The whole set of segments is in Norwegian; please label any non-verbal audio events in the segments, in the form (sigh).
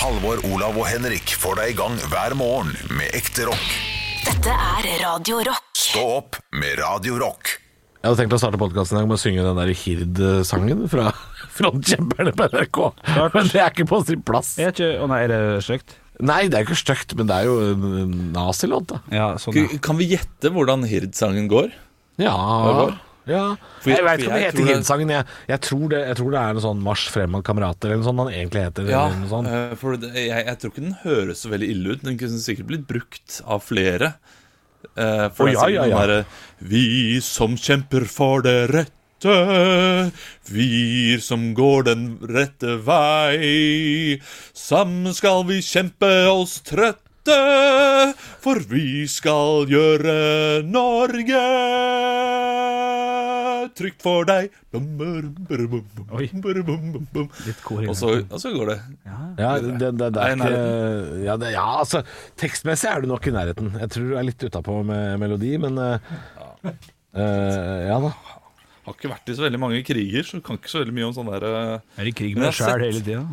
Halvor, Olav og Henrik får deg i gang hver morgen med ekte rock. Dette er Radio Rock. Stå opp med Radio Rock. Jeg hadde tenkt å starte podkasten med å synge den der Hird-sangen fra (laughs) Frontkjemperne på NRK, men det er ikke på sin plass. Er ikke Å nei, er det stygt? Nei, det er ikke stygt, men det er jo en nazilåt, da. Ja, sånn. ja. Kan vi gjette hvordan Hird-sangen går? Ja, Halvor? Ja. For jeg- veit ikke om det heter Hird-sangen. Jeg, jeg, tror det- jeg tror det er en sånn Marsj fremad kamerater eller noe sånt han egentlig heter. Ja, eh, for det, jeg, jeg tror ikke den høres så veldig ille ut. Den kunne sikkert blitt brukt av flere. Uh, for oh, ja, ja, ja. Der, Vi som kjemper for det rette, vi som går den rette vei. Sammen skal vi kjempe oss trøtte, for vi skal gjøre Norge trygt for deg. Oi. Litt kor i Og så, og så går det. Ja, det, det, det, det er ikke ja, det, ja, altså Tekstmessig er du nok i nærheten. Jeg tror du er litt utapå med melodi, men uh, eh, Ja da. Har ikke vært i så veldig mange kriger, så kan ikke så veldig mye om sånn der uh, Er i krig med deg sjæl hele tida?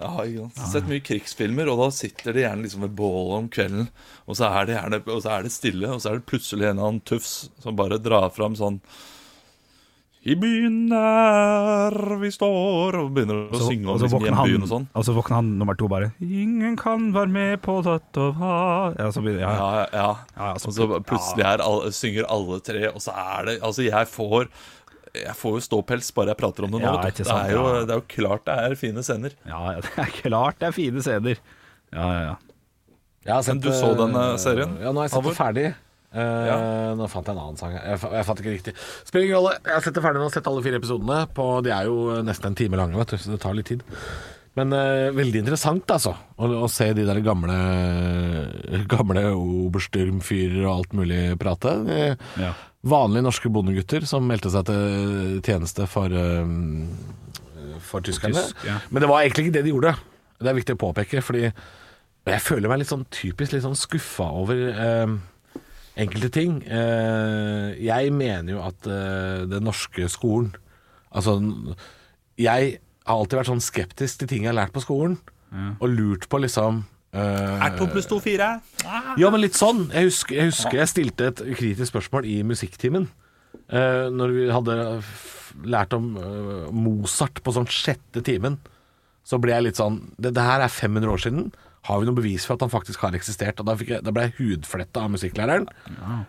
Ja, ikke sant. Sett mye krigsfilmer, og da sitter de gjerne liksom ved bålet om kvelden, og så er det gjerne Og så er det stille, og så er det plutselig en eller annen tufs som bare drar fram sånn I byen der vi står Og begynner å synge om liksom, hjembyen og sånn. og så våkner han nummer to bare Ingen kan være med på dette Ja, så begynner, Ja, Ja, ja, ja. Ja, så Og så plutselig er synger alle tre, og så er det Altså, jeg får jeg får jo ståpels bare jeg prater om det nå. Ja, ikke det, er jo, det er jo klart det er fine scener. ja, det er klart det er fine scener. Ja, ja, ja. Jeg har Men du så den, eh, serien, Ja, nå har jeg sett det ferdig. ja. Nå fant jeg en annen sang. Jeg, jeg fant ikke riktig. Spiller ingen rolle. Jeg har sett det ferdig nå, har sett alle fire episodene. På, de er jo nesten en time lange, vet du, så det tar litt tid. Men uh, veldig interessant, altså. Å, å se de der gamle Gamle obersturmfyrer og alt mulig prate. Eh, Ja. Vanlige norske bondegutter som meldte seg til tjeneste for, eh, for tyskerne. Tysk, ja. Men det var egentlig ikke det de gjorde. Det er viktig å påpeke, fordi jeg føler meg litt sånn typisk litt sånn skuffa over eh, enkelte ting. Eh, jeg mener jo at eh, den norske skolen Altså, jeg har alltid vært sånn skeptisk til ting jeg har lært på skolen, og lurt på liksom Er to pluss to fire? ja, men litt sånn. Jeg husker jeg, husker jeg stilte et kritisk spørsmål i musikktimen. Uh, når vi hadde lært om eh, Mozart på sånn sjette timen, så ble jeg litt sånn det, det her er 500 år siden. Har vi noe bevis for at han faktisk har eksistert? Og da, jeg, da ble jeg hudfletta av musikklæreren.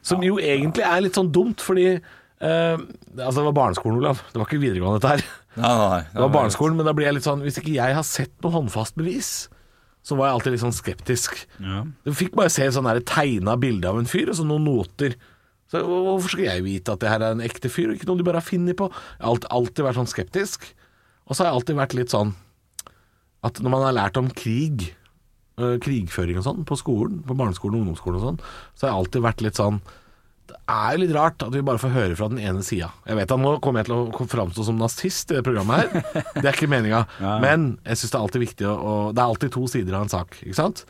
Som jo egentlig er litt sånn dumt, fordi eh, Altså, det var barneskolen, Olav. Det var ikke videregående, dette her. Nei, nei, nei. Det var barneskolen, men da blir jeg litt sånn Hvis ikke jeg har sett noe håndfast bevis, så var jeg alltid litt sånn skeptisk. Ja. Du fikk bare se sånn tegna bilde av en fyr, og så noen noter. Så Hvorfor skal jeg vite at det her er en ekte fyr, og ikke noe de bare har funnet på? Jeg har alltid, vært sånn skeptisk. Og så har jeg alltid vært litt sånn at når man har lært om krig, øh, krigføring og sånn, på skolen, på barneskolen og ungdomsskolen og sånn, så har jeg alltid vært litt sånn er litt rart at vi bare får høre fra den ene sida. Jeg vet at nå kommer jeg til å framstå som nazist i det programmet her. Det er ikke meninga. (laughs) Men jeg syns det er alltid viktig å Det er alltid to sider av en sak, ikke sant?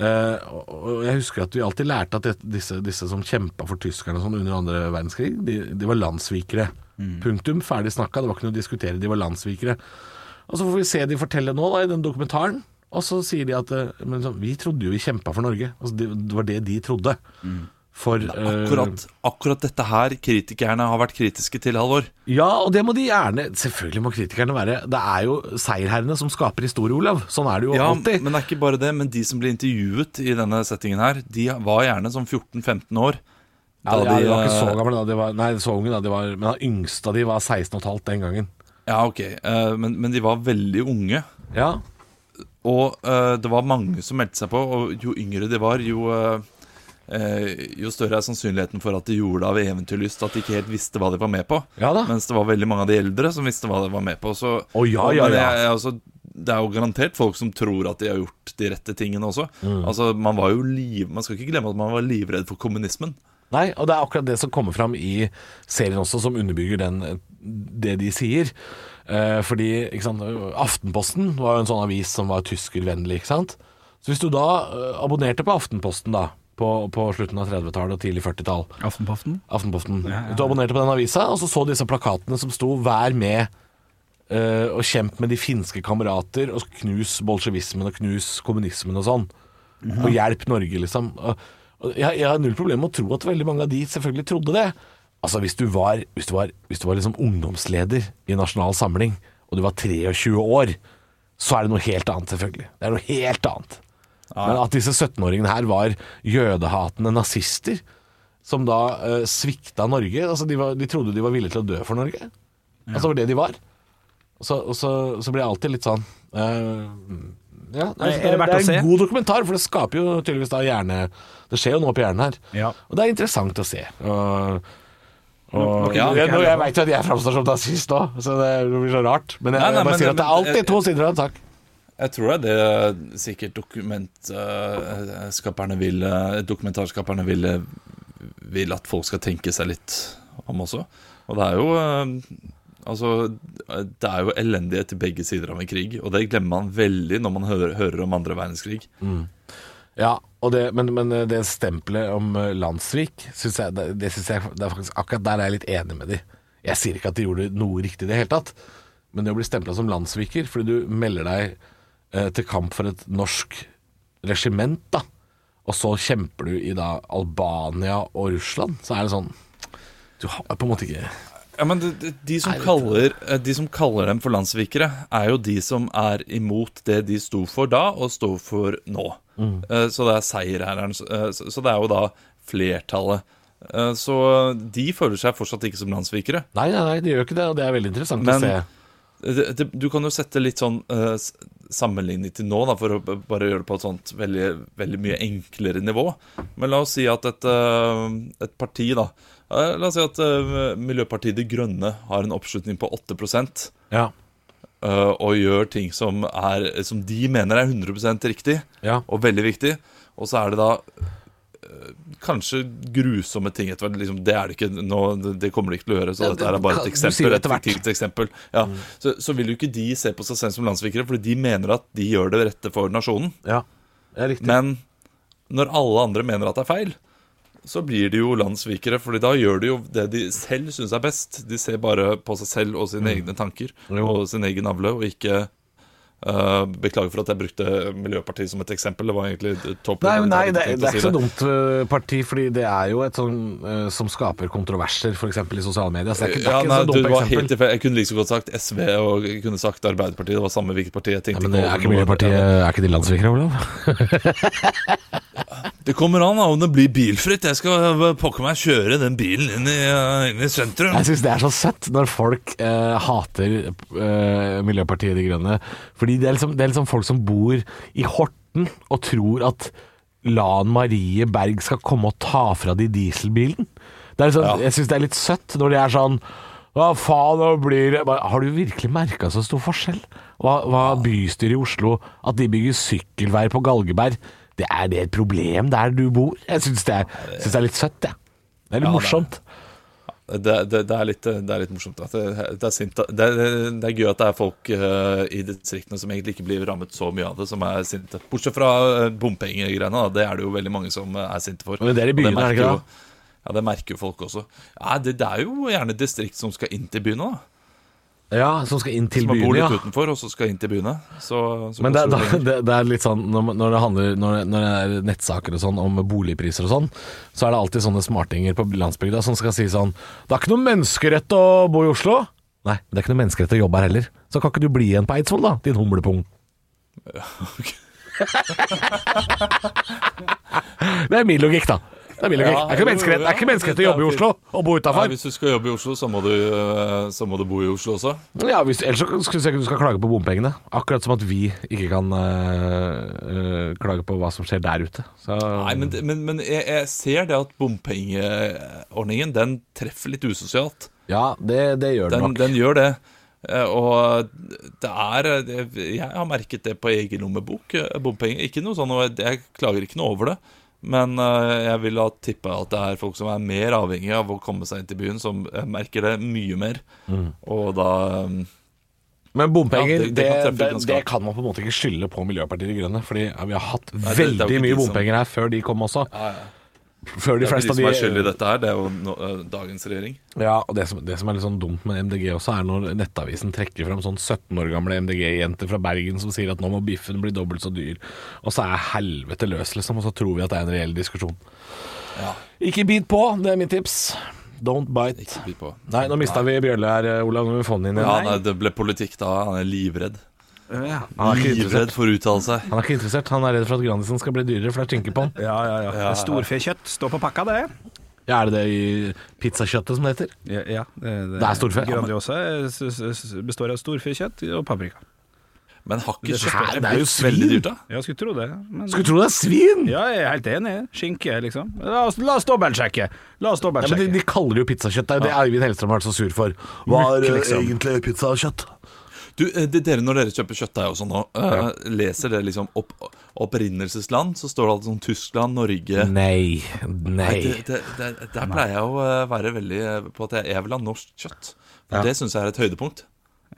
Uh, og jeg husker at vi alltid lærte at det, disse, disse som kjempa for tyskerne sånn under andre verdenskrig, de, de var landssvikere. Punktum. Ferdig snakka. Det var ikke noe å diskutere. De var landssvikere. Og så får vi se de fortelle nå, da, i den dokumentaren. Og så sier de at eh, men sånn, vi trodde jo vi kjempa for Norge. Altså, det, det var det de trodde. For eh, Akkurat, akkurat dette her kritikerne har vært kritiske til, Halvor. Ja, og det må de gjerne Selvfølgelig må kritikerne være Det er jo seierherrene som skaper historie, Olav. Sånn er det jo Ja, alltid. men det er ikke bare det. Men de som ble intervjuet i denne settingen her, de var gjerne sånn 14-15 år. ja, ja, de var eh, ikke så gamle da. De var, nei, så unge da. De var, men den yngste av de var 16 15 den gangen. Ja, ok. eh, men, men de var veldig unge. Ja. Og eh, det var mange som meldte seg på, og jo yngre de var, jo, eh, eh, jo større er sannsynligheten for at de gjorde det av eventyrlyst, at de ikke helt visste hva de var med på. Ja da. Mens det var veldig mange av de eldre som visste hva de var med på. Så, oh, ja, ja, ja. jeg- altså, det er jo garantert folk som tror at de har gjort de rette tingene også. Mm. Altså, man var jo liv, Man skal ikke glemme at man var livredd for kommunismen. Nei, og det er akkurat det som kommer fram i serien også, som underbygger den, det de sier. Eh, fordi sant, Aftenposten var jo en sånn avis som var tyskervennlig. ikke sant? Så hvis du da eh, abonnerte på Aftenposten da, på, på slutten av 30-tallet og tidlig 40-tall Aftenposten? Aftenposten. Du abonnerte på den avisa, og så så disse plakatene som sto 'Vær med uh, og kjemp med de finske kamerater, og knus bolsjevismen og knus kommunismen og sånn. Og hjelp Norge, liksom. Og, og jeg, jeg har null problem med å tro at veldig mange av de selvfølgelig trodde det. Altså Hvis du var, hvis du var, hvis du var liksom ungdomsleder i Nasjonal Samling, og du var 23 år, så er det noe helt annet, selvfølgelig. Det er noe helt annet. Men at disse 17-åringene her var jødehatende nazister, som da eh, svikta Norge altså de, var, de trodde de var villige til å dø for Norge. Altså det var det de var. Og så, og så, så blir jeg alltid litt sånn eh, ja, Er det, er, det er en god dokumentar, for det skaper jo tydeligvis da hjerne Det skjer jo noe på hjernen her. Ja. Og det er interessant å se. Og, og, Ja, jeg, jeg veit jo at jeg framstår som nazist nå, så det blir så rart. Men jeg, Nei, nei, jeg bare men- sier at det er men- alltid to sider av en sak. Jeg tror det er det sikkert dokumentskaperne vil eh, Dokumentarskaperne vil, eh, vil at folk skal tenke seg litt om også. Og det er jo eh, Altså, det er jo elendighet til begge sider av en krig, og det glemmer man veldig når man hører, hører om andre verdenskrig. Ja, og det, men, men det stempelet om eh, landssvik, det, det synes jeg det er faktisk, Akkurat der er jeg litt enig med de. Jeg sier ikke at de gjorde noe riktig i det hele tatt, men det å bli stempla som landssviker fordi du melder deg eh, til kamp for et norsk regiment, da, og så kjemper du i da Albania og Russland, så er det sånn Du har på en måte ikke Ja, men de, de, som kaller, eh, de som kaller dem for landssvikere, er jo de som er imot det de sto for da, og står for nå. Mm. Så det er seierherren. eh, Så det er jo da flertallet. Eh, Så de føler seg fortsatt ikke som landssvikere. Nei, nei, nei, de gjør ikke det, og det er veldig interessant Men- å se. Det, det, du kan jo sette litt sånn uh, sammenligning til nå, da, for å bare gjøre det på et sånt veldig, veldig mye enklere nivå. Men la oss si at et, eh, et parti, da eh, La oss si at Miljøpartiet De Grønne har en oppslutning på 8 Ja, og gjør ting som, er, som de mener er 100 riktig ja. og veldig viktig. Og så er det da kanskje grusomme ting etter hvert. Liksom, det er det ikke nå, det, kommer de ikke til å gjøre. Så dette er bare et eksempel. Et fiktivt eksempel. Ja. Så, så vil jo ikke de se på seg selv som landssvikere, fordi de mener at de gjør det rette for nasjonen. ja. Det er riktig. Men når alle andre mener at det er feil, så blir de jo landssvikere. Fordi da gjør de jo det de selv syns er best. De ser bare på seg selv og sine egne tanker Mm. Og sin egen navle, og ikke eh, Beklager for at jeg brukte Miljøpartiet som et eksempel. Det var egentlig topp. Nei, nei det, det er ikke så dumt øh, parti, fordi det er jo et sånn uh, som skaper kontroverser, f.eks. i sosiale medier. Så det er ikke, det er Ja, ikke nei, så dumt eksempel. helt. Jeg kunne like så godt sagt SV og jeg kunne sagt Arbeiderpartiet. Det var samme hvilket parti. Jeg tenkte men det er ikke. Miljøpartiet Er ikke de landssvikere, Olav? (laughs) Det kommer an da, om det blir bilfritt. Jeg skal pokker meg kjøre den bilen inn i, eh, inn i sentrum. Jeg syns det er så søtt når folk eh, hater eh, Miljøpartiet De Grønne. Fordi det er, liksom, det er liksom folk som bor i Horten og tror at Lan Marie Berg skal komme og ta fra de dieselbilen. Det er liksom, Ja. Jeg syns det er litt søtt når de er sånn hva faen, nå blir det Har du virkelig merka så stor forskjell? Hva, hva bystyret i Oslo At de bygger sykkelvei på Galgeberg det Er det et problem der du bor? Jeg syns det, det er litt søtt, jeg. Det er litt Ja, det morsomt. Det, det, det, er litt, det er litt morsomt. Det, det, er sint, det, er, gøy at det er folk uh, i distriktene som egentlig ikke blir rammet så mye av det, som er sinte. Bortsett fra uh, bompengegreiene. da. Det er det jo veldig mange som eh, er sinte for. Men det er i byen, er det ikke jo- Ja, det merker jo folk også. Ja, det, er jo gjerne distrikt som skal inn til byen da. Ja, som skal inn til Som bor litt ja. utenfor, og så skal inn til byene. Så, så Men det, da, det det, er litt sånn når, når det handler når, når det er nettsaker og sånn om boligpriser og sånn, så er det alltid sånne smartinger på landsbygda som skal si sånn Det er ikke noe menneskerett å bo i Oslo. Nei, det er ikke noe menneskerett å jobbe her heller. Så kan ikke du bli igjen på Eidsvoll, da, din humlepung. (laughs) det er min logikk, da. Det er logikk. Ja, det er ikke menneskerett, det er ikke menneskerett å jobbe i Oslo og bo utafor. hvis du skal jobbe i Oslo, så må, du, eh, så må du bo i Oslo også. Ja, hvis, ellers så syns jeg ikke du skal klage på bompengene. Akkurat som at vi ikke kan øh, klage på hva som skjer der ute. Så, Nei, men, men, men jeg, jeg ser det at bompengeordningen Den treffer litt usosialt. Ja, det, det gjør det Den, nok. den gjør det. Og det er Jeg har merket det på egen lommebok. Bompenger. Ikke noe sånn, jeg- jeg klager ikke noe over det. Men eh, jeg vil da tippe at det er folk som er mer avhengige av å komme seg inn til byen, som eh, merker det mye mer. Mm. Og da eh, Men bompenger, Ja, det, det- det, det kan man på en måte ikke skylde på Miljøpartiet De Grønne. Fordi vi har hatt er veldig mye bompenger her før de kom også. ja, ja. Før de fleste de som er skyld i dette her. Det er jo no, eh, dagens regjering. Ja, og det som, det som er litt sånn dumt med MDG også, er når Nettavisen trekker frem sånn 17 år gamle MDG-jenter fra Bergen som sier at nå må biffen bli dobbelt så dyr. Og så er helvete løs, liksom, og så tror vi at det er en reell diskusjon. Ja. Ikke bit på, det er mitt tips. Don't bite. Ikke bit på. Nei, nå mista vi Bjørle her, Olav. Nå må vi få den inn igjen. Ja, nei, det ble politikk da. Han er livredd. Ja, Han er ikke Livredd for å uttale seg. Han er ikke interessert. Han er redd for at Grandisen skal bli dyrere, for det er skinke på den. ja, ja. ja. Ja. Storfekjøtt står på pakka, det. Ja, er det det i pizzakjøttet som det heter? Ja, ja det, Det er storfe. Grandiosa er- s- består av storfekjøtt og paprika. Men har ikke Det er kjøtt Det er jo svin. dyrt, da? Ja, skulle tro det. Men, Skulle tro det er svin! ja, jeg er helt enig. Skinke, liksom. La oss, la oss dobbeltsjekke. La oss Ja, men de, de kaller det jo pizzakjøtt. Det er jo det Eivind Hellstrøm har vært så sur for. Hva er Mykk, eh, liksom. egentlig pizzakjøtt? Du, eh, det, dere Når dere kjøper kjøttdeig og sånn nå, uh, leser dere liksom opp, opprinnelsesland, så står det alltid sånn Tyskland, Norge Nei. Nei, Nei. det, det, det, Der pleier jeg å eh, være veldig eh, på at jeg, jeg vil ha norsk kjøtt. For Ja. Det syns jeg er et høydepunkt.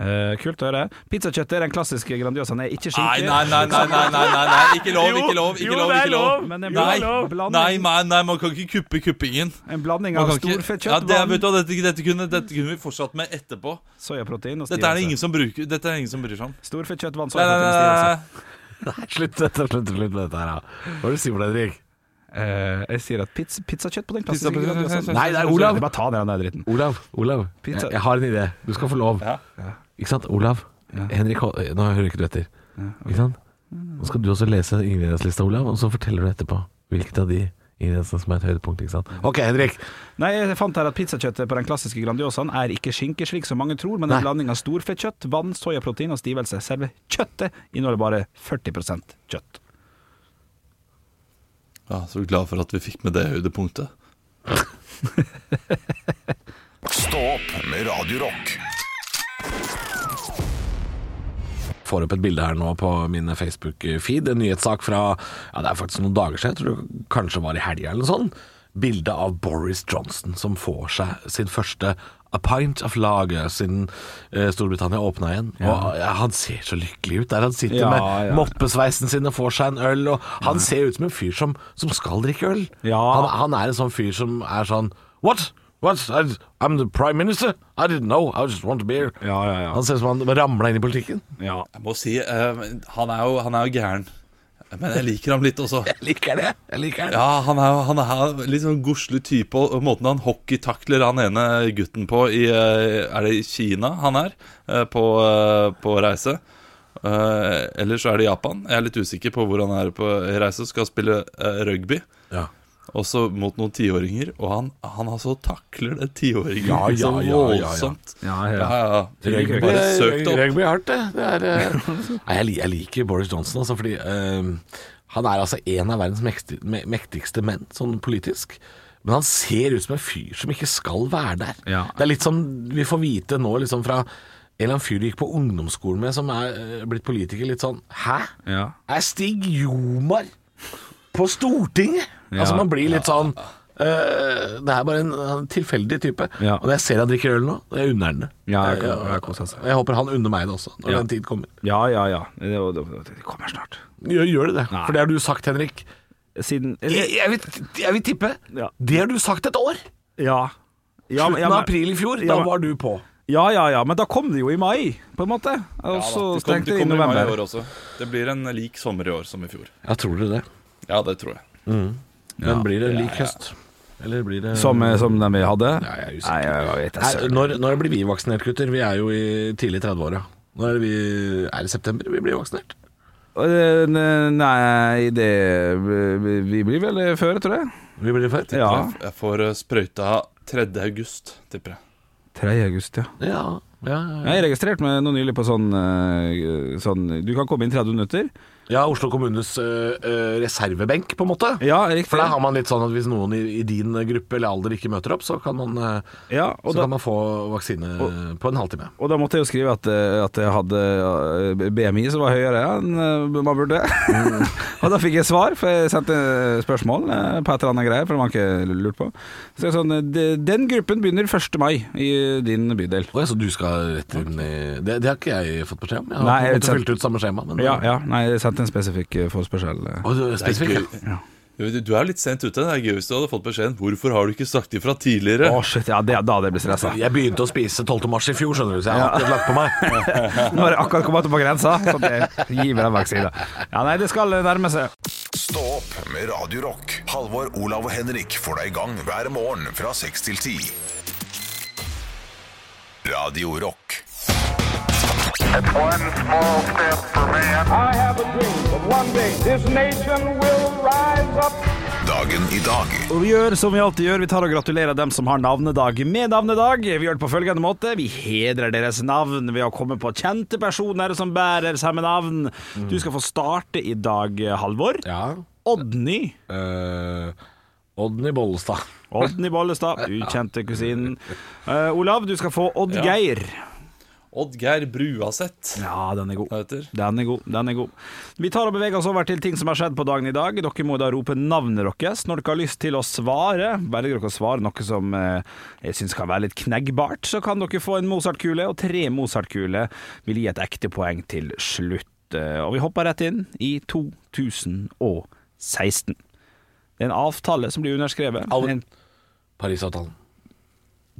Eh, kult å høre. Pizzakjøttet er den klassiske Grandiosaen. Er ikke Nei, skinke. nei, nei, nei, nei, nei, nei, nei. ikke lov, ikke lov. ikke lov, ikke lov Men en Nei, blanding, nei, nei, nei, man kan ikke kuppe kuppingen. en blanding av storfettkjøtt, ja, det, er- vet du, dette, dette, kunne, dette kunne vi fortsatt med etterpå. soyaprotein og Dette er det ingen som bruker Dette er det ingen som bryr seg om. Storfettkjøtt, vann, Nei, nei, soyaprotein og nei, stivelse. nei. Nei, slutt, slutt, slutt, slutt med dette her. da. Hva er det du sier for deg, Henrik? Eh, jeg sier at pizza, pizzakjøtt på den Pizza- pizza, pizza, Nei, det er Olav. Bare ta den der dritten. Olav, Olav. Pizza. Jeg, jeg har en idé. Du skal få lov. Ja. Ikke sant? Olav. Henrik, hold- nå hører ikke du etter. Ikke sant? Nå skal du også lese ingredienslista, Olav, og så forteller du etterpå hvilket av de ingrediensene som er et høydepunkt. ikke sant? Ok, Henrik. Nei, jeg fant her at pizzakjøttet på den klassiske Grandiosaen er ikke skinke, slik som mange tror, men Nei. en blanding av storfettkjøtt, vann, soyaprotein og stivelse. Selve kjøttet inneholder bare 40% kjøtt. Ja, så glad for at vi fikk med det høydepunktet. (laughs) Stå opp med Radiorock. Får opp et bilde her nå på min Facebook-feed. En nyhetssak fra ja, det er faktisk noen dager siden, jeg tror det kanskje var i helga eller noe sånt. Bilde av Boris Johnson som får seg sin første A Pint of Lager siden eh, Storbritannia åpna igjen. Og ja, Han ser så lykkelig ut der han sitter Ja, med ja. moppesveisen sin og får seg en øl. Og han ser ut som en fyr som, som skal drikke øl. Ja. Han, han er en sånn fyr som er sånn What? What? I, I'm the prime minister? I didn't know. I just want a beer. Ja, ja, ja. Han ser ut som han ramla inn i politikken. Ja. Jeg må si, uh, han, er jo, han er jo gæren. Men jeg liker ham litt også. Jeg liker det. Jeg liker det. Ja, han er, han er litt sånn godslig type, og måten han hockeytakler han ene gutten på i eh, Er det i Kina han er? eh, På, eh, på reise. Eh, Eller så er det Japan. Jeg er litt usikker på hvor han er på reise. Skal spille rugby. Ja. Også mot noen tiåringer. Og han, han altså takler det tiåringen Ja, ja, så ja, ja, ja. voldsomt. Ja, Ja, ja. Rugby, Bare søk det opp. rugby er hardt, det. det er, eh, (laughs) Nei, jeg, jeg liker Boris Johnson, altså, fordi uh, han er altså en av verdens mekti- me- mektigste menn, sånn politisk. Men han ser ut som en fyr som ikke skal være der. Ja. Det er litt som vi får vite nå, liksom fra en eller annen fyr du gikk på ungdomsskolen med, som er eh, blitt politiker, litt sånn Hæ? Ja. Er Stig Jomar på Stortinget? Ja. Altså Man blir litt sånn Uh, Det er bare en, en tilfeldig type. Ja. Og når jeg ser han drikker øl nå, jeg unner han det. Ja, jeg- Jeg- jeg jeg håper han unner meg det også, når Ja. den tid kommer. Ja, ja, ja. Det, det, det kommer snart. Gjør, gjør det det? Nei. For det har du sagt, Henrik. Siden Jeg, jeg, vil, jeg vil tippe Ja. Det har du sagt et år! Ja. Ja, Slutten men- ja, av april i fjor. Ja, da var du på. Ja, ja, ja, men da kom det jo i mai, på en måte. Og Ja, da, så det kom- stengte det det i kommer i mai i år også. Det blir en lik sommer i år som i fjor. Ja, tror dere det? Ja, det tror jeg. Men blir det lik høst? Eller blir det Som, eh, som den vi hadde? Ja, jeg er usikker. Nei, jeg, jeg vet Nei, ikke. når, når blir vi vaksinert, gutter? Vi er jo i tidlig 30-åra. Når er, vi, er det september vi blir vaksinert? Eh, Nei, det Vi blir vel før, tror jeg. Vi blir før? Ja. Jeg, jeg får eh, sprøyta 3. august, tipper jeg. 3. august, ja. Ja, ja, ja. Jeg registrerte meg nå nylig på sånn, eh, sånn Du kan komme inn 30 minutter. Ja Oslo kommunes øh, øh, reservebenk, på en måte. Ja, riktig. For der har man litt sånn at hvis noen i, i din gruppe eller alder ikke møter opp, så kan man, øh, ja, så da, kan man få vaksine og, på en halvtime. Og da måtte jeg jo skrive at, eh, at jeg hadde eh, BMI som var høyere enn eh, man burde. (laughs) og da fikk jeg svar, for jeg sendte spørsmål eh, på et eller annet greier, for det var ikke lurt på. Så jeg sånn, eh, Den gruppen begynner 1. mai i din bydel. Oh, så du skal rett inn i det, det har ikke jeg fått beskjed om. Jeg har Nei, jeg fylt ut samme skjema. Men, Ja, ja, nei, jeg sendte en spesifikk forespørsel. eh. Ja. Ja. Du du er litt sent ute. Det er gøy hvis du hadde fått beskjeden 'Hvorfor har du ikke sagt ifra tidligere?' Å, shit, ja, det, da hadde jeg blitt stressa. Jeg begynte å spise 12. mars i fjor, skjønner du, så jeg har ja. lagt på meg. (laughs) Nå har jeg akkurat kommet opp på grensa, så det gir meg den vaksina. Ja, nei, det skal nærme seg. Stå opp med Radio Rock. Halvor, Olav og Henrik får deg i gang hver morgen fra 6 til 10. Radio Dagen i dag. Og vi gjør som vi alltid gjør, vi tar og gratulerer dem som har navnedag med navnedag. Vi gjør det på følgende måte. Vi hedrer deres navn ved å komme på kjente personer som bærer samme navn. Du skal få starte i dag, Halvor. Ja. Odny. Uh, Odny Bollestad. Odny Bollestad, ukjente kusinen. Uh, Olav, du skal få Oddgeir. Oddgeir Bruaseth. Ja, den er god. Den er god. den er god Vi tar og beveger oss over til ting som har skjedd på dagen i dag. Dere må da rope navnet deres når dere har lyst til å svare. Velger dere å svare noe som eh, jeg syns kan være litt kneggbart, så kan dere få en Mozart-kule, og tre Mozart-kuler vil gi et ekte poeng til slutt. Eh, Og vi hopper rett inn i 2016. Det er en avtale som blir underskrevet. En Parisavtalen.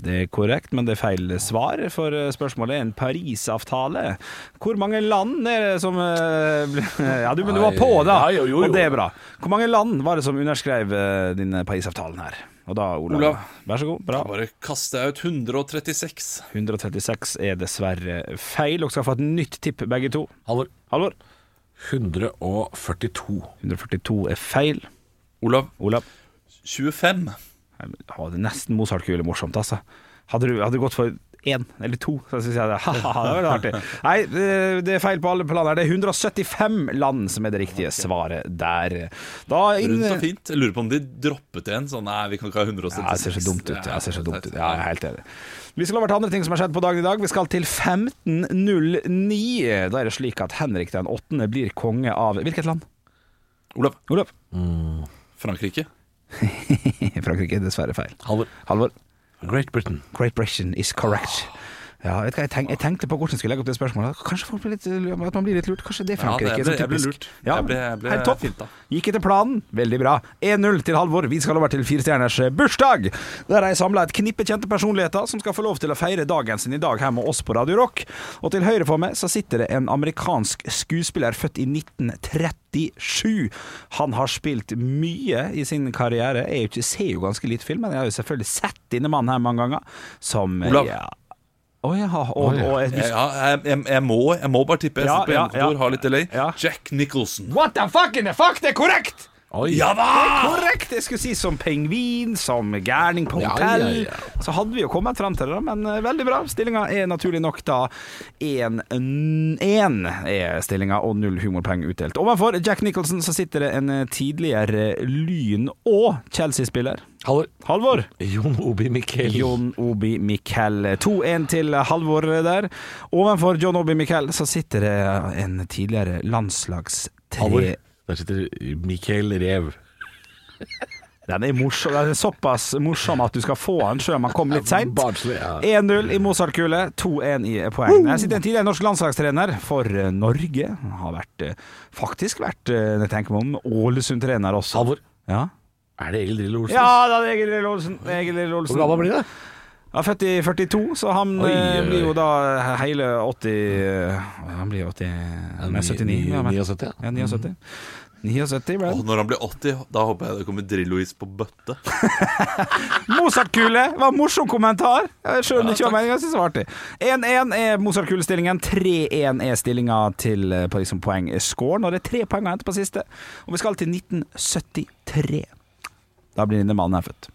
Det er korrekt, men det er feil svar, for spørsmålet er en Parisavtale. Hvor mange land er det som eh, (laughs) Ja, du, men du var på, da! Ja, jo, jo, jo. Og det er bra. Hvor mange land var det som underskrev eh, denne Parisavtalen her? Og da, Olav, Olav. vær så god. Bra. Da bare kaster jeg ut 136. 136 er dessverre feil. Dere skal få et nytt tipp, begge to. Halvor. Halvor. 142. 142 er feil. Olav. Olav. 25. Å, det er nesten Mozart-kule morsomt, altså. Hadde du, hadde du gått for én eller to, så syns jeg det, (laughs) ha-ha, det var artig. Nei, det- det er feil på alle planer. Det er 175 land som er det riktige svaret der. Da inn... Rundt og fint. Jeg lurer på om de droppet en. Sånn, nei, vi kan ikke ha 176. Ja, det ser så dumt ut. Ja, det ser så dumt ut. Ja, jeg er helt enig. Vi skal over til andre ting som har skjedd på dagen i dag. Vi skal til 1509. Da er det slik at Henrik den åttende blir konge av Hvilket land? Olav. Olav? Frankrike. (laughs) Frankrike, dessverre feil. Halvor. Halvor? Great Britain. Great Britain is correct. Ja, vet du hva, jeg, tenk, jeg tenkte på hvordan jeg skulle legge opp det spørsmålet. Kanskje folk blir litt, at man blir litt lurt. Kanskje det er Ja, det- Frankrike. jeg ble- jeg ble lurt. Ja, Jeg ble- jeg ble helt topp. finta. Gikk etter planen. Veldig bra. 1-0 til Halvor. Vi skal over til firestjerners bursdag. Der har jeg samla et knippe kjente personligheter som skal få lov til å feire dagen sin i dag her med oss på Radio Rock. Og til høyre for meg så sitter det en amerikansk skuespiller født i 1937. Han har spilt mye i sin karriere. Jeg er ser jo ganske lite film, men jeg har jo selvfølgelig sett denne mannen her mange ganger. Som Olav. Ja. Å ja. Og, og, jeg, Ja, jeg, jeg, jeg, må, jeg må bare tippe. Jeg Ja, sitter på ja, hjemmekontor, ja. har litt delay. Ja. Jack Nicholson. What the fuck in the fuck? Det er korrekt! Oi. Ja da! Korrekt! Jeg skulle si som pingvin, som gærning på hotell. ja, ja. Så hadde vi jo kommet frem til det, men eh, veldig bra. Stillinga er naturlig nok da 1-1 er stillinga, og null humorpoeng utdelt. Overfor Jack Nicholson så sitter det en eh, tidligere Lyn- og Chelsea-spiller. Halvor. Halvor. Jon Obi Mikkel. Jon Obi Mikkel. 2-1 til Halvor der. Ovenfor John Obi Mikkel så sitter det en tidligere landslagstrener. Der sitter Mikael Rev. (laughs) Den er morsom. Den er såpass morsom at du skal få den sjøl om han kom litt seint. 1-0 i Mozart-kule, 2-1 i poeng. Jeg sitter en tidligere norsk landslagstrener for eh, Norge. Han har vært, eh, faktisk vært, eh, jeg tenker meg om, Ålesund-trener også. Halvor. Ja. Er det Egil Drillo Olsen? ja det er Egil Drillo Olsen. Egil Lill Olsen. Hvor gammel blir det? Er født i 42, så han Oi, eh, oi, blir jo da hele 80 eh, Han blir 80 Nei, 79. ja, 79, ja. Ja, 79. 79 ble det. Når han blir 80, da håper jeg det kommer Drillo-is på bøtte. (laughs) Mozart-kule var en morsom kommentar. Jeg skjønner ikke hva meningen, jeg synes det var artig. 1-1 er Mozart-kule-stillingen. 3-1 er stillinga til eh, på liksom poengscoren. Og det er tre poeng å hente på siste. Og vi skal til 1973. Da blir denne mannen her født.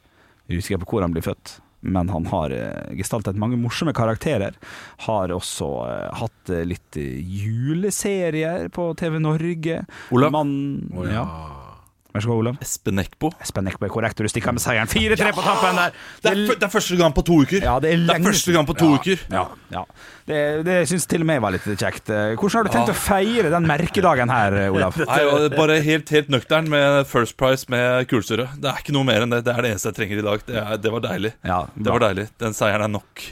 Jeg husker usikker på hvor han blir født. Men han har eh, gestaltet mange morsomme karakterer. Har også eh, hatt eh, litt juleserier på TV Norge. Olav. Mann, ja. Vær så god, Olav. Espen Eckbo. Espen Eckbo er korrekt, og du stikker med seieren. 4-3 på tappen der. Det er, det er første gang på to uker! Ja, det er det er første gang på to Ja, uker. Ja, ja. Det, det syns til og med var litt kjekt. Hvordan har du tenkt å feire den merkedagen her, Olav? (laughs) Nei, bare helt, helt nøktern med First Price med kullsyre. Det er ikke noe mer enn det. Det er det eneste jeg trenger i dag. Det, er, det var deilig. Ja, Det var deilig. Den seieren er nok.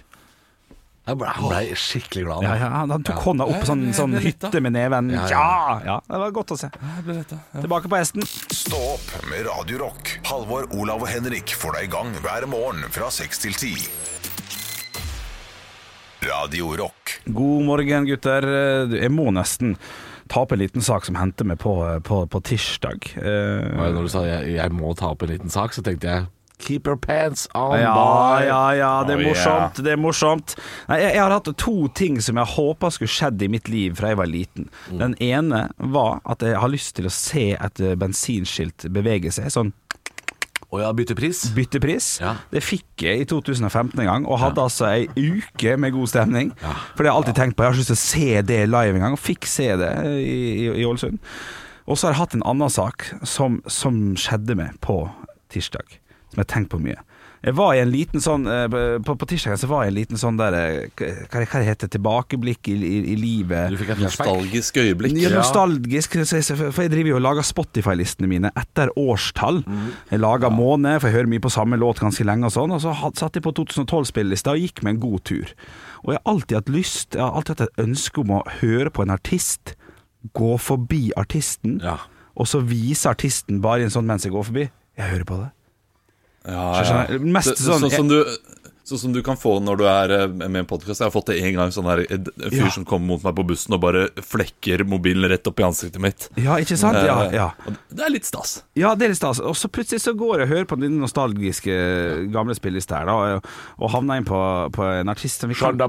Jeg ble, han ble skikkelig glad. Ja, ja, han tok hånda opp på sånn, sånn hytte med neven. Ja, Ja, ja. ja, det var godt å se. Ja. Tilbake på hesten. Stå opp med Radio Rock. Halvor, Olav og Henrik får deg i gang hver morgen fra 6 til 10. Radio Rock. God morgen, gutter. Jeg må nesten ta opp en liten sak som hendte meg på, på, på tirsdag. Eh, Når du sa jeg, jeg må ta opp en liten sak, så tenkte jeg Keep your pants on, Ja, by. ja, ja, det er Oh, morsomt. Det er morsomt. Nei, jeg, jeg har hatt to ting som jeg håpa skulle skjedd i mitt liv fra jeg var liten. Mm. Den ene var at jeg har lyst til å se et eh, bensinskilt bevege seg. Sånn Og ja, byttepris. byttepris. Ja. Det fikk jeg i 2015 en gang, og hadde altså ei uke med god stemning. For det har jeg alltid tenkt på. Jeg har ikke lyst til å se det live en gang, og fikk se det i Ålesund. Og så har jeg hatt en annen sak som, som skjedde meg på tirsdag, som jeg har tenkt på mye. Jeg var i en liten sånn eh, På, på tirsdagen så var jeg i en liten sånn der eh, Hva, hva det heter Tilbakeblikk i, i, i livet. Du fikk et. Nostalgisk øyeblikk. Ja, nostalgisk, for jeg driver jo og lager Spotify-listene mine etter årstall. Jeg lager måned, for jeg hører mye på samme låt ganske lenge og sånn. Og så satt jeg på 2012-spillelista og gikk med en god tur. Og jeg har alltid hatt lyst, jeg har alltid hatt et ønske om å høre på en artist, gå forbi artisten, Ja. og så vise artisten bare i en sånn mens jeg går forbi. Jeg hører på det. Ja, ja. Mest Det- sånn- sånn som du Sånn som du kan få når du er med med en podkast. Jeg har fått det en gang. Sånn her, en fyr Ja. som kommer mot meg på bussen og bare flekker mobilen rett opp i ansiktet mitt. Ja, ikke sant? Ja, Eh, ja. Det er litt stas. Ja, det er litt stas. Og så plutselig så går jeg og hører på den nostalgiske gamle spillelista her, da, og, og havner inn på, på en artist som vi kan.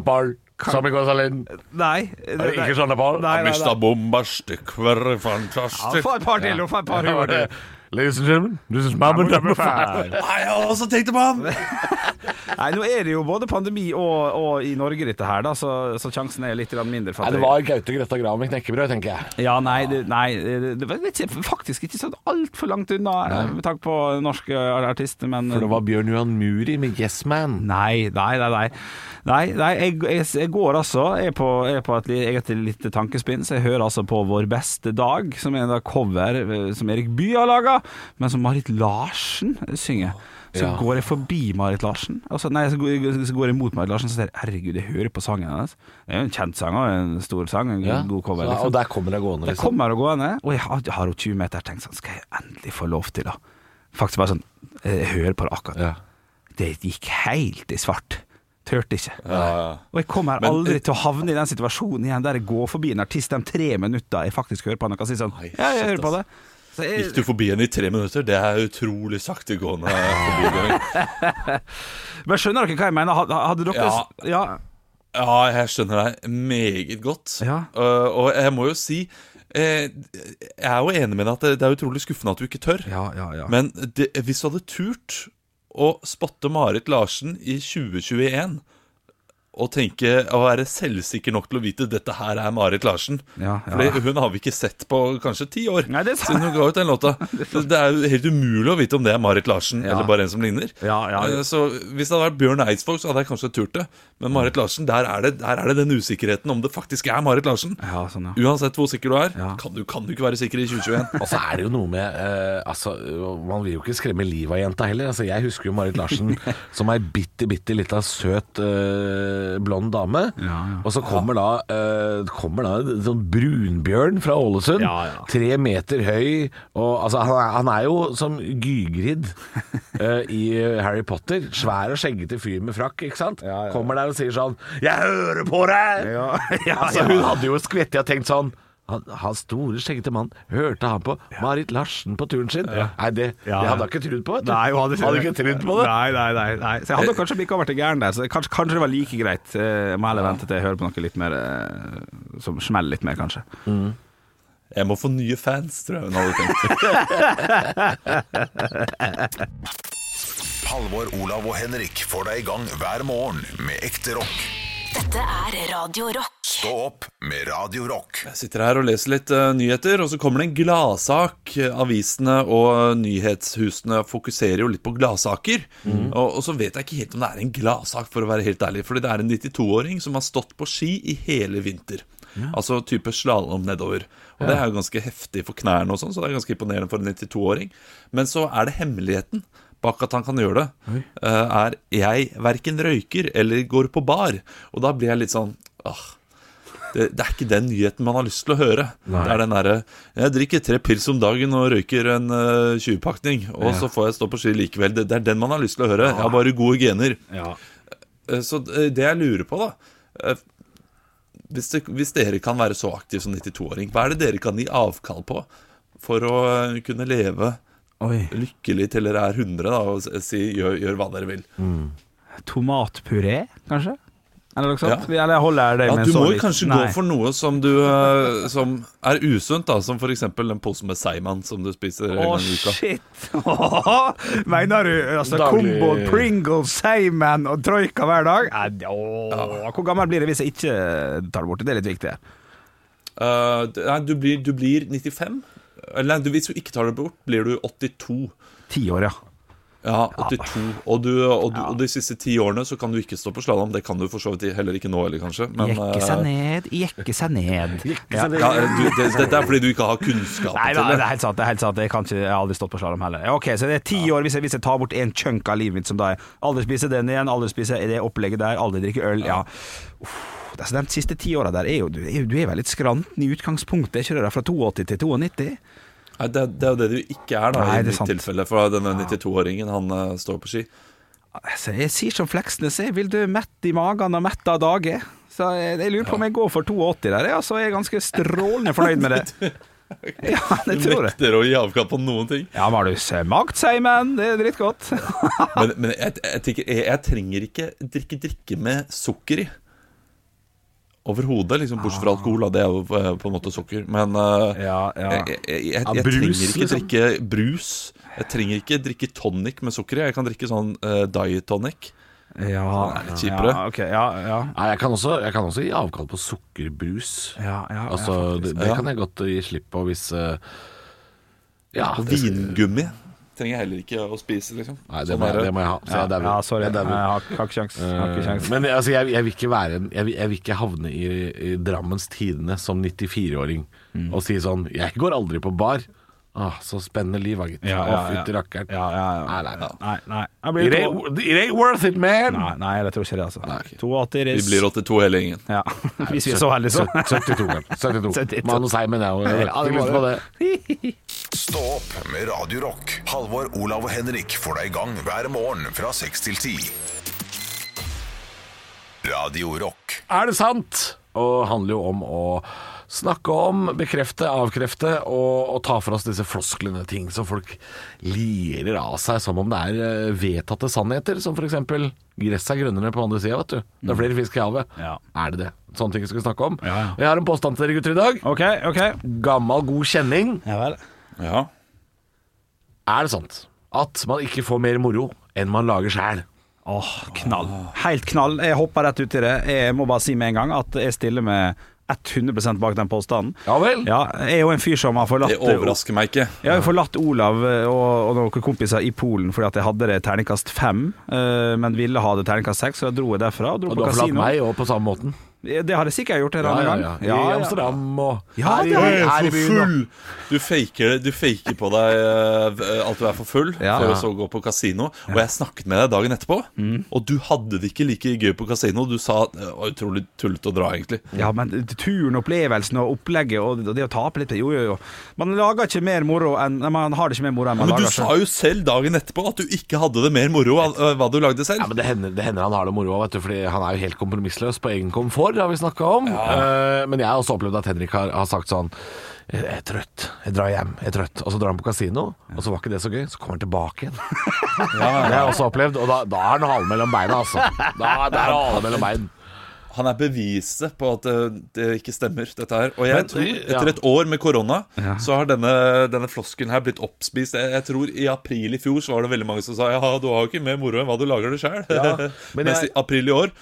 Sami Gonzalin. Nei. Er det Ikke Shonda Paul? Nei, nei, nei. Mista bombastikver, Ja. Få et par til, og få et par ord til. Ladies and gentlemen, this is Mamma number five. Nei, jeg har også tenkt på han! (laughs) Nei, nå er det jo både pandemi og, og i Norge dette her, da, så, så sjansen er litt mindre. For Nei, det var Gaute Grøtta Grav med knekkebrød, tenker jeg. Ja, nei, det, nei, det var faktisk ikke så altfor langt unna, med tanke på norske artister, men For det var Bjørn Johan Muri med Yes Man. Nei, nei, nei. nei. Nei, nei jeg, jeg, jeg går altså Jeg er på, jeg er på et li- eget lite tankespinn, så jeg hører altså på Vår beste dag, som er en cover eh, som Erik Bye har laga, men som Marit Larsen synger. Så Ja. går jeg forbi Marit Larsen. Altså, nei, så går, jeg mot Marit Larsen og ser Herregud, jeg hører på sangen hennes. Det er jo en kjent sang og en stor sang. En Ja. god cover. Liksom. og der kommer det gående, Jeg Der kommer det gående, og jeg har, har jo 20 meter tenkt sånn Skal jeg endelig få lov til, da? Faktisk bare sånn Jeg hører på det akkurat. Ja. Det gikk helt i svart. Turte ikke. Ja, ja. Og jeg kommer Men- aldri til å havne i den situasjonen igjen der jeg går forbi en artist de tre minutter jeg faktisk hører på han og kan si sånn Ja, jeg hører på det. Jeg, Gikk du forbi henne i tre minutter? Det er utrolig saktegående. forbigåing. (laughs) Men skjønner dere hva jeg mener? Hadde, dere Ja. ja. Ja, jeg skjønner deg meget godt. Ja. Uh, og jeg må jo si eh, Jeg er jo enig med deg at det, det er utrolig skuffende at du ikke tør. Ja, ja, ja. Men det, hvis du hadde turt å spotte Marit Larsen i 2021 og tenke å være selvsikker nok til å vite dette her er Marit Larsen. Ja, ja. Fordi hun har vi ikke sett på kanskje ti år Nei, det siden hun ga ut den låta. (laughs) Det er jo helt umulig å vite om det er Marit Larsen Ja. eller bare en som ligner. Ja, ja. Eh, Så Hvis det hadde vært Bjørn Eidsvåg, så hadde jeg kanskje turt det. Men Marit Larsen, der er, det, der er det den usikkerheten om det faktisk er Marit Larsen. ja, sånn, ja. Uansett hvor sikker du er, kan, du, kan du ikke være sikker i 2021. (laughs) Og så er det jo noe med eh, Altså, Man vil jo ikke skremme livet av jenta heller. Altså, Jeg husker jo Marit Larsen (laughs) som ei bitte, bitte lita søt eh, blond dame. Ja, ja. Og så kommer da, eh, kommer da en sånn brunbjørn fra Ålesund. Tre meter høy. Og altså, han er, han er jo som Gygrid (laughs) eh, i Harry Potter. Svær og skjeggete fyr med frakk, ikke sant. Kommer der og sier sånn 'Jeg hører på deg!' Ja, (laughs) ja, altså, hun hadde jo skvettet og tenkt sånn han, han store, skjeggete mann, hørte han på Marit Larsen på turen sin? Nei, det, Ja. det hadde han ikke trodd på. vet du. Nei, hun hadde, hadde ikke trodd på det. Nei, nei, nei, nei. Så jeg hadde kanskje ikke til gæren der. Så kanskje, kanskje det var like greit. Eh, Jeg må heller vente til jeg hører på noe litt mer eh, som smeller litt mer, kanskje. Jeg må få nye fans, tror jeg hun hadde tenkt. (laughs) Halvor, Olav og Henrik får deg i gang hver morgen med ekte rock. Dette er Radio Rock. Stå opp med Radio Rock. Jeg sitter her og leser litt uh, nyheter, og så kommer det en gladsak. Avisene og nyhetshusene fokuserer jo litt på gladsaker. Og, og så vet jeg ikke helt om det er en gladsak, for å være helt ærlig. Fordi det er en 92-åring som har stått på ski i hele vinter. Altså type slalåm nedover. Og det er jo ganske heftig for knærne, og sånn, så det er ganske imponerende for en 92-åring. Men så er det hemmeligheten bak at han kan gjøre det, eh, er jeg verken røyker eller går på bar. Og da blir jeg litt sånn åh, det, det er ikke den nyheten man har lyst til å høre. Det er den derre Jeg drikker tre pils om dagen og røyker en uh, 20-pakning, og så får jeg stå på ski likevel. Det, det er den man har lyst til å høre. Jeg har bare gode gener. Ja. Eh, Så eh, det jeg lurer på, da eh, hvis, det, hvis dere kan være så aktiv som 92-åring, hva er det dere kan gi avkall på for å eh, kunne leve Oi. lykkelig til dere er 100, da, og si gjør, gjør hva dere vil? Tomatpuré, kanskje? Eller noe sånt? Eller holder det Ja, med du må jo kanskje Nei. gå for noe som, du, eh, som er usunt, da, som f.eks. en pose med seigmann som du spiser en Å, gang i uka. shit! (laughs) Mener du altså, Daglig- Combo, Pringles, seigmann og Troika hver dag? Åh, Hvor gammel blir det hvis jeg ikke tar det bort? Det er litt viktig. Uh, du, blir, du blir 95. Eller hvis du ikke tar det bort, blir du 82. Tiår, ja. Ja, 82. Og, du, og, du, og de siste ti årene så kan du ikke stå på slalåm. Det kan du for så vidt heller ikke nå, eller kanskje. Men, Jekke seg eh, ned, jekke seg ned. Ja. ja, du, det, det, det er fordi du ikke har kunnskap Nei, til nei, det. det er helt sant. det er helt sant Jeg, kan ikke, jeg har aldri stått på slalåm heller. Ok, Så det er ti år hvis jeg, hvis jeg tar bort en chunk av livet mitt som da er aldri spise den igjen, aldri spise det opplegget der, aldri drikke øl. Ja. Uff, altså, de siste ti åra der er jo du, er jo- du er vel litt skranten i utgangspunktet, er ikke det? Fra 82 til 92? Nei, det, det er jo det du ikke er, da, Nei, i er mitt sant. tilfelle. For denne 92-åringen, han uh, står på ski. Altså, jeg sier som Fleksnes, jeg vil dø mett i magen og mett av dage. Så jeg, jeg lurer på om jeg går for 82 der, jeg, altså, jeg er ganske strålende fornøyd med det. (laughs) Ja, det Du tror jeg. nekter å gi avkall på noen ting. Ja, men har du smakt Seimen? Det er drittgodt. (laughs) Men, men jeg, jeg, tenker, jeg, jeg trenger ikke drikke drikke med sukker i. Overhodet, liksom, bortsett fra alkohol. Da. Det er jo eh, på en måte sukker. Men uh, Ja, ja. jeg, jeg, jeg, Ja, jeg brus, trenger ikke liksom. drikke brus. Jeg trenger ikke drikke tonic med sukker i. Jeg kan drikke sånn uh, diet tonic. Ja, er litt kjipere. Ja, okay, ja, ja. Nei, jeg kan, også, jeg kan også gi avkall på sukkerbrus. Ja, ja, Altså, ja, det, det kan jeg godt gi slipp på hvis uh, Ja. Vingummi trenger jeg heller ikke å spise, liksom. Nei, det Sånn må, er det må jeg ha. Så jeg dauer. ja, sorry. Jeg Jeg har, har ikke kjangs. Har ikke kjangs. Men altså, jeg, jeg vil ikke være en Jeg vil, jeg vil ikke havne i, i Drammens Tidende som 94-åring Mm. og si sånn Jeg går aldri på bar. Ah, så spennende liv, gitt. Ja, ja, ja. fytti rakkeren. Ja, ja, ja. Nei, nei, nei. Nei, nei. It ain't, it ain't worth it, man! Nei, nei, jeg tror ikke det, altså. Nei. 82 Vi blir 82 hele gjengen. ja. Hvis (laughs) vi er så heldige, så. 72, vel. 72. 72. Manus Heimen er jo ikke lyst på det. (laughs) Stå opp med Radiorock. Halvor, Olav og Henrik får deg i gang hver morgen fra seks til ti. Radio Rock. Er det sant? Og handler jo om å snakke om, bekrefte, avkrefte og, og ta for oss disse flosklene. Ting som folk lirer av seg som om det er eh, vedtatte sannheter. Som f.eks.: Gresset er grønnere på andre sida, vet du. Det er flere fisk i havet. Ja. Er det det? Sånne ting skal vi snakke om. Ja, ja. Jeg har en påstand til dere gutter i dag. OK, OK. Gammel, god kjenning. Ja vel. Ja. Er det sant at man ikke får mer moro enn man lager sjæl? Åh, knall. Helt knall. Jeg hopper rett ut i det. Jeg må bare si med en gang at jeg stiller med 100 bak den påstanden. Ja vel? Ja, jeg er jo en fyr som har forlatt Det overrasker meg ikke. Jeg har jo forlatt Olav og, og noen kompiser i Polen fordi at jeg hadde det terningkast fem, eh, men ville ha det terningkast seks, så da dro jeg derfra og dro Og på du har forlatt meg òg på samme måten. Det hadde jeg sikkert gjort en Ja, annen ja, gang. ja. I Amsterdam og Ja, her, det har jeg. her i byen. full! Du faker, du faker på deg eh, at du er for full, Ja. for Ja. å så gå på kasino. Og jeg snakket med deg dagen etterpå, Mm. og du hadde det ikke like gøy på kasino. Du sa det var utrolig tullete å dra, egentlig. Ja, men turen, opplevelsen og opplegget og det å tape litt Jo, jo, jo. Man lager ikke mer moro enn Man har det ikke mer moro enn man Men du sa jo selv dagen etterpå at du ikke hadde det mer moro av av hva du lagde selv. Ja, men det hender, det hender han har det moro, vet du, fordi han er jo helt kompromissløs på egen komfort, har vi snakka om. Eh, men jeg har også opplevd at Henrik har, har sagt sånn jeg er trøtt, jeg drar hjem, jeg er trøtt. Og så drar han på kasino, og så var ikke det så gøy. Så kommer han tilbake igjen. (laughs) Det har jeg også opplevd, og da, da er han halen mellom beina, altså. Da, da er han halen mellom bein. Han er beviset på at det, det ikke stemmer, dette her. Og jeg Men, tror, etter et år med korona, så har denne, denne flosken her blitt oppspist. Jeg, jeg tror i april i fjor så var det veldig mange som sa Ja, du har jo ikke mer moro enn hva du lager det sjøl. Ja, (laughs) men Mens i april i år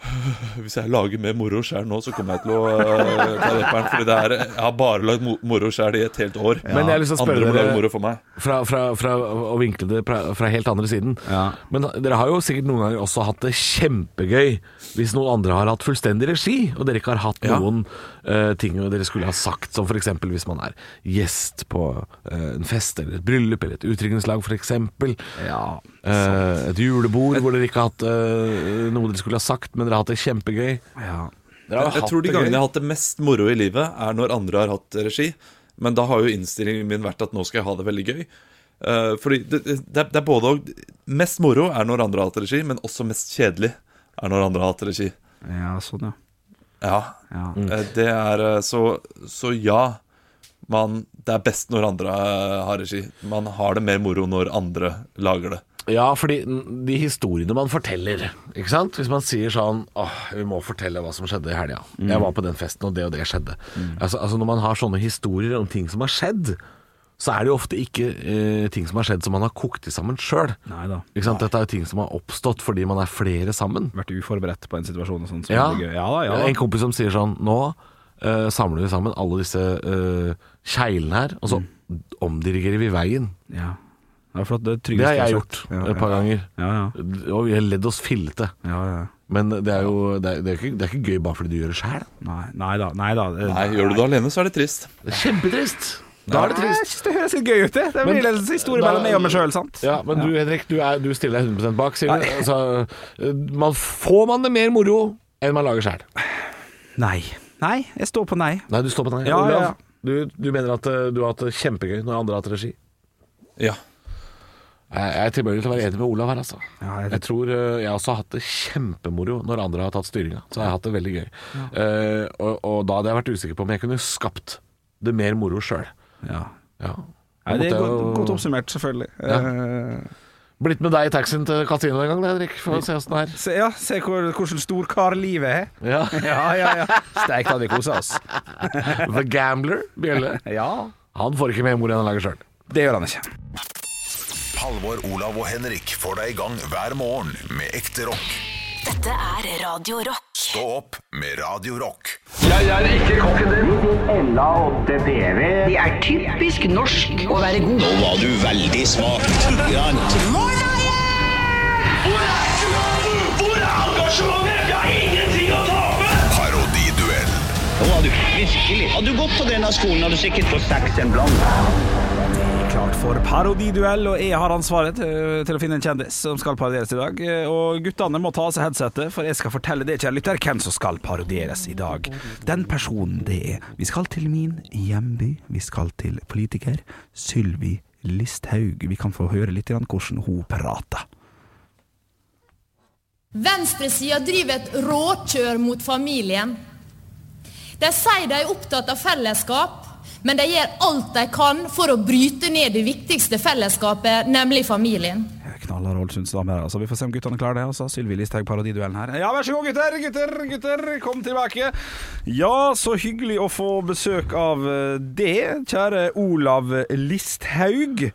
(sighs) Hvis jeg lager mer moro sjøl nå, så kommer jeg til å uh, ta reperen. Fordi det er, jeg har bare lagd mo moro sjøl i et helt år. Men jeg har lyst til å spørre Andre må lage moro for meg. fra, fra, fra å vinkle det fra, fra helt andre siden. Ja. Men dere har jo sikkert noen ganger også hatt det kjempegøy hvis noen andre har hatt fullstendig regi, og dere ikke har hatt Ja. noen eh, ting dere skulle ha sagt, som f.eks. hvis man er gjest på uh, en fest eller et bryllup eller et utdrikningslag f.eks. Ja. Uh, et julebord hvor dere ikke har hatt uh, noe dere skulle ha sagt, men dere har hatt det kjempegøy. ja. Dere har Jeg hatt tror de gangene jeg har hatt det mest moro i livet, er når andre har hatt regi. Men da har jo innstillingen min vært at nå skal jeg ha det veldig gøy. Uh, fordi det, det, det er både og Mest moro er når andre har hatt regi, men også mest kjedelig er når andre har hatt regi. ja, sånn, ja. Ja, ja. eh, det er eh, så, så ja. Man, det er best når andre har regi. Man har det mer moro når andre lager det. Ja, fordi de historiene man forteller ikke sant? Hvis man sier sånn Åh, vi må fortelle hva som skjedde i helga. Jeg var på den festen, og det og det skjedde. Altså, altså Når man har sånne historier om ting som har skjedd, så er det jo ofte ikke eh, ting som har skjedd som man har kokt i sammen sjøl. Dette er jo ting som har oppstått fordi man er flere sammen. Vært uforberedt på en situasjon og sånn. Så Ja. ja ja. En kompis som sier sånn Nå eh, samler vi sammen alle disse eh, kjeglene her, og så omdirigerer vi veien. Ja. Ja, det, er Det det har jeg gjort ja, et par ganger. Ja, ja. Og vi har ledd oss fillete. ja, ja. Men det er jo det er, det er, ikke, det er ikke gøy bare fordi du gjør det sjæl. Nei, nei da. Nei da. det- Nei, Gjør du det alene, så er det trist. Det er kjempetrist. Da er det Jeg trist. synes det høres litt gøy ut, det. Det blir en historie mellom meg og meg sjøl, sant? Ja, Men du Henrik, du, er, du stiller deg 100% bak, sier du. Altså, eh, man, får man det mer moro enn man lager sjæl? Nei. Nei, jeg står på nei. Nei, du står på nei. Ja, Olav, ja, ja. Du, du mener at eh, du har hatt det kjempegøy når andre har hatt regi? Ja. Jeg er tilbøyelig til å være enig med Olav her, altså. Ja, jeg- jeg tror eh, jeg også har hatt det kjempemoro når andre har tatt styringa. Så jeg har hatt det veldig gøy. Eh, og, og da hadde jeg vært usikker på om jeg kunne skapt det mer moro sjøl. Ja. Ja. Nei, det er godt, jo- godt oppsummert, selvfølgelig. Ja. Eh, Blitt med deg i taxien til kasinoet en gang, Henrik. For å se åssen det er. se, ja, se hvor, hvordan storkarlivet er. (laughs) Ja. Ja, ja, ja. Steik da vi kosa oss. (laughs) The Gambler, Bjelle. Ja, Han får ikke mer moro enn han lager sjøl. det gjør han ikke. Halvor, Olav og Henrik får deg i gang hver morgen med ekte rock. Dette er Radio Rock. Stå opp med Radio Rock. Det er typisk norsk å være god. Nå var du veldig smak. Hvor er engasjementet? Jeg har ingenting å tape! Parodiduell. Nå du virkelig. Hadde du gått på denne skolen, hadde du sikkert fått seks en blant. Klart for parodiduell, og jeg har ansvaret til, til å finne en kjendis som skal parodieres i dag. Og guttene må ta av seg headsetet, for jeg skal fortelle det, kjære lytter, hvem som skal parodieres i dag. Den personen det er. Vi skal til min hjemby. Vi skal til politiker Sylvi Listhaug. Vi kan få høre litt hvordan hun prater. Venstresida driver et råkjør mot familien. De sier de er opptatt av fellesskap, men de gjør alt de kan for å bryte ned det viktigste fellesskapet, nemlig familien. Knaller Ålesunds damer. Altså, vi får se om guttene klarer det. Altså, Sylvi Listhaug, parodiduellen her. Ja, vær så god, gutter! Gutter, gutter, kom tilbake. Ja, så hyggelig å få besøk av eh, det, kjære Olav Listhaug.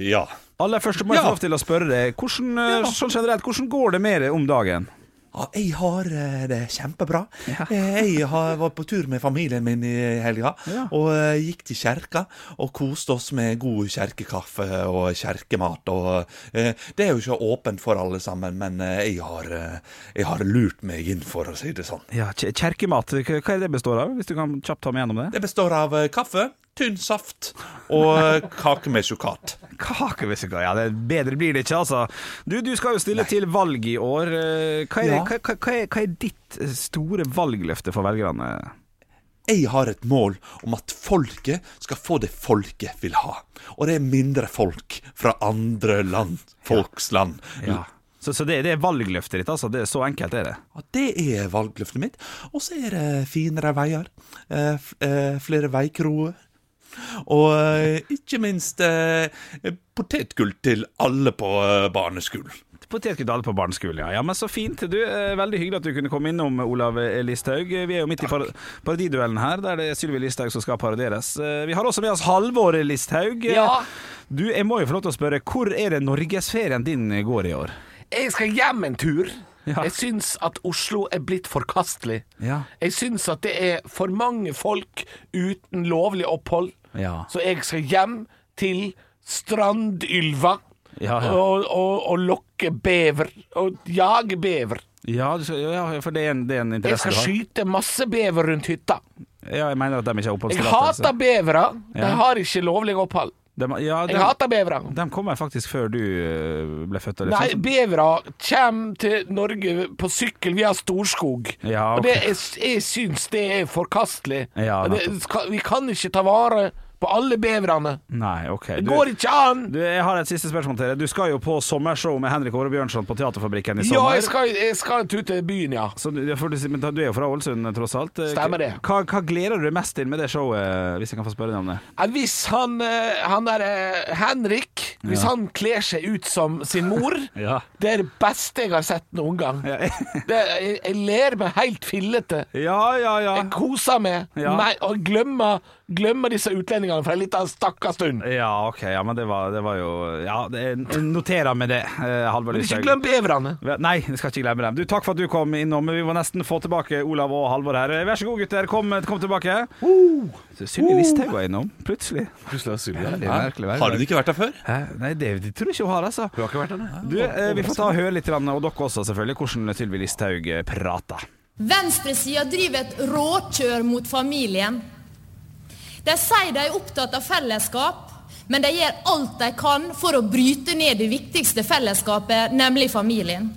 Ja. Aller først må jeg Ja. få lov til å spørre deg, hvordan, ja. sånn generelt, hvordan går det med deg om dagen? Ja, jeg har eh, det kjempebra. Ja. Eh, Jeg har vært på tur med familien min i helga, Ja. og eh, gikk til kjerka og koste oss med god kjerkekaffe og kjerkemat. Og, det er jo ikke åpent for alle sammen, men jeg har, jeg har lurt meg inn, for å si det sånn. Ja, Kjerkemat, hva er det består av? Hvis du kan kjapt ta meg gjennom det? Det består av kaffe, tynn saft og kake med sjokat. Kake, med du. Ja, det bedre blir det ikke, altså. Du, du skal jo stille til valg i år. Eh, Hva er, Ja. hva, hva, hva er, hva er ditt eh, store valgløfte for velgerne? Jeg har et mål om at folket skal få det folket vil ha. Og det er mindre folk fra andre land. Folks land. Ja. Så, så det, det er valgløftet ditt, altså? Det Så enkelt er det? Ja, det er valgløftet mitt. Og så er det finere veier. eh, eh, flere veikroer. (laughs) Og eh, ikke minst eh, potetgull til alle på eh, barneskolen. Potetgull til alle på barneskolen, ja. ja. Men så fint. Du, eh, Veldig hyggelig at du kunne komme innom, Olav Listhaug. Vi er jo midt i par parodiduellen her, der det er Sylvi Listhaug som skal parodieres. Vi har også med oss Halvor Listhaug. Ja. Du, jeg må jo få lov til å spørre, hvor er det norgesferien din går i år? Jeg skal hjem en tur. Ja. Jeg syns at Oslo er blitt forkastelig. Ja. Jeg syns at det er for mange folk uten lovlig opphold. Ja. Så jeg skal hjem til Strandylva Ja, ja. Og, og, og lokke bever. Og jage bever. Ja, du skal- ja, for det er en, det er en Jeg interesse skal du har. skyte masse bever rundt hytta. Ja, jeg mener at de ikke har Jeg oppholdstillatelse. hater bevere. De Ja. har ikke lovlig opphold. De, ja, de, Jeg hater bevere. de kommer faktisk før du eh, ble født. Eller Nei, sånn. bevere kommer til Norge på sykkel via Storskog. Ja, Og det er, jeg syns det er forkastelig. Ja, det vi kan ikke ta vare på alle beverne. Nei, ok. Det Du, går ikke an! du, jeg har et siste spørsmål til deg. Du skal jo på sommershow med Henrik Åre Bjørnson på Teaterfabrikken i Ja, sommer. jeg skal, jeg skal en tur til byen, ja. Så du, men du er jo fra Ålesund, tross alt. Eh, Stemmer det. Hva, hva gleder du deg mest til med det showet, hvis jeg kan få spørre deg om det? Hvis han, eh, han der eh, Henrik Hvis han kler seg ut som sin mor (laughs) Ja. Det er det beste jeg har sett noen gang. Ja. (laughs) Det, jeg, jeg ler meg helt fillete. Ja, ja, ja. Jeg koser meg, Ja. meg og glemmer, glemmer disse utlendingene for en liten stakka stund. Ja, ok. Ja, men det var, det var jo Ja, det, noterer med det, eh, Halvor Men ikke Lysthaug. glem beverne. Nei, jeg skal ikke glemme dem. Du, Takk for at du kom innom. Vi må nesten få tilbake Olav og Halvor her. Vær så god, gutter. Kom, kom tilbake. Sylvi Listhaug var innom, plutselig. Plutselig var Sylvi Det er merkelig, Har hun ikke vært der før? Hæ? Nei, det, det tror jeg ikke hun har, altså. Hun har ikke vært der, nei. Du, eh, Vi får ta og høre litt, og dere også selvfølgelig, hvordan Sylvi Listhaug eh, prater. Venstresida driver et råkjør mot familien. De sier de er opptatt av fellesskap, men de gjør alt de kan for å bryte ned det viktigste fellesskapet, nemlig familien.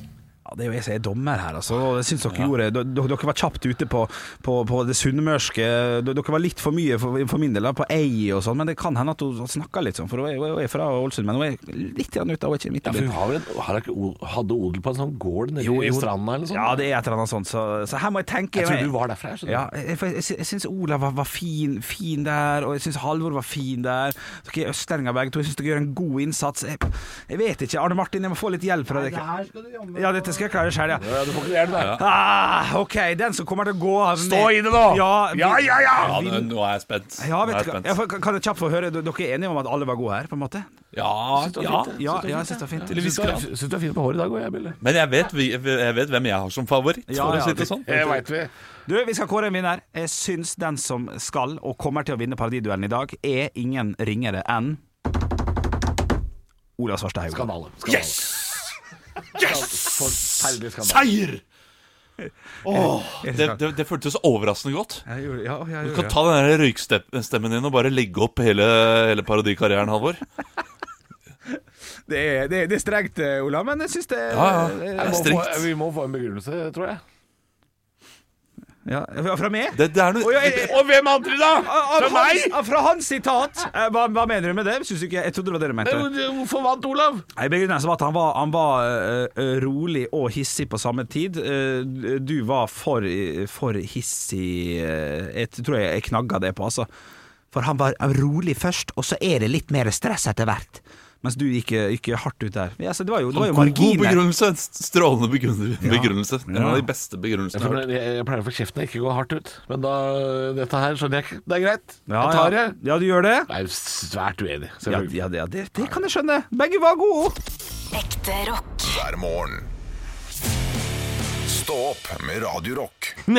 Ja, Det er jo jeg som er dommer her, altså. Jeg synes dere gjorde d- d- Dere var kjapt ute på, på, på det sunnmørske. Dere var litt for mye for, for min del på ei og sånn, men det kan hende at hun snakker litt sånn. For hun er, hun er fra Ålesund, men hun er litt ute. Hun er ikke midt i byen. Ja, hun har ikke, hadde odel på en sånn gård nede Jo, i stranda eller noe sånt? Ja, det er et eller annet sånt. Så, så her må jeg tenke Jeg tror du var derfra. jeg skjønner. Ja, jeg, jeg, jeg syns Olav var, var fin, fin der, og jeg syns Halvor var fin der. Dere er østlendinger begge to. Jeg syns dere gjør en god innsats. Jeg, jeg vet ikke. Arne Martin, jeg må få litt hjelp fra dere. Ja, dette skal jeg klare sjøl, ja. Ja, du får ikke det ja. Ah, OK, den som kommer til å gå av Stå i det nå! Ja, vi- ja, ja! ja. Ja, nå, er jeg spent. Ja, vet du, jeg spent. Jeg, kan jeg kjapt få høre? Dere er enige om at alle var gode her, på en måte? Ja, det ja. Ja, ja jeg syns det var fint. Grad. Syns du er fin på håret i dag òg, jeg, Bille. Men jeg vet, vi, jeg vet hvem jeg har som favoritt, Ja, for ja, å si det det- sånn. Det vet vi. Du, Vi skal kåre en vinner. Jeg syns den som skal og kommer til å vinne Paradiduellen i dag, er ingen ringere enn Ola Svarstad. Skandale. Skandale. Yes! Skandale. Seier! Oh, det, det, det føltes overraskende godt. Jeg gjorde- Ja, jeg Du kan ta den der røykstemmen din og bare legge opp hele, hele parodikarrieren, Halvor. Det det, er, det er strengt, eh, Ola, men jeg syns det Ja, ja. må, få, vi må få en begrunnelse, tror jeg. Ja. Fra meg? Det, det er noe og, ja, jeg- Og hvem andre, da? Av, Fra meg? hans, fra hans sitat! Eh, Hva, hva mener du med det? Synes ikke, jeg trodde det var det du mente. Hvorfor vant Olav? Jeg Begrunnelsen var at han var, han var eh, eh, rolig og hissig på samme tid. Uh, du var for, for hissig uh, Jeg tror jeg, jeg knagga det på, altså. For han var rolig først, og så er det litt mer stress etter hvert. Mens du gikk, gikk hardt ut der. Ja, så det var jo, det var jo god, begrunnelse. Strålende begrunnelse. Ja. En av de beste begrunnelsene jeg har hørt. Jeg, jeg pleier å få kjeften ikke gå hardt ut. Men da, dette her skjønner jeg ikke. Det er greit. Ja, jeg tar det. Ja, du gjør det? Jeg er svært uenig, Ja, ja, det, ja det, det kan jeg skjønne. Begge var gode. Ekte rock. hver morgen. Stå opp med Radiorock. (laughs)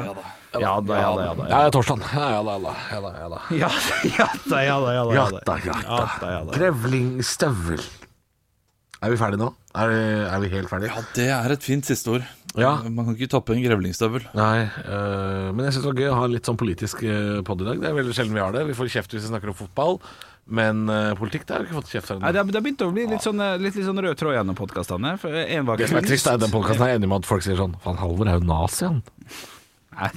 Ja da, ja da, ja da. Ja, Torstein. Da, ja da. Ja da, ja da. Ja, ja da, ja da. Ja da, Ja da, ja Ja da, ja da. Grevlingstøvel. Er vi ferdige nå? Er vi, er vi helt ferdige? Ja, det er et fint siste ord. Ja. Man kan ikke toppe en grevlingstøvel. Nei, øh, men jeg syns det var gøy å ha litt sånn politisk øh, podd i dag. Det er veldig sjelden vi har det. Vi får kjeft hvis vi snakker om fotball, men øh, politikk det har vi ikke fått kjeft for Nei, ennå. det har begynt å bli litt sånn, eh, litt, litt sånn rød tråd gjennom podkastene. Det som er trist, er at den podkasten er enig med at folk sier sånn Faen, Halvor er jo nazi, han. Nei.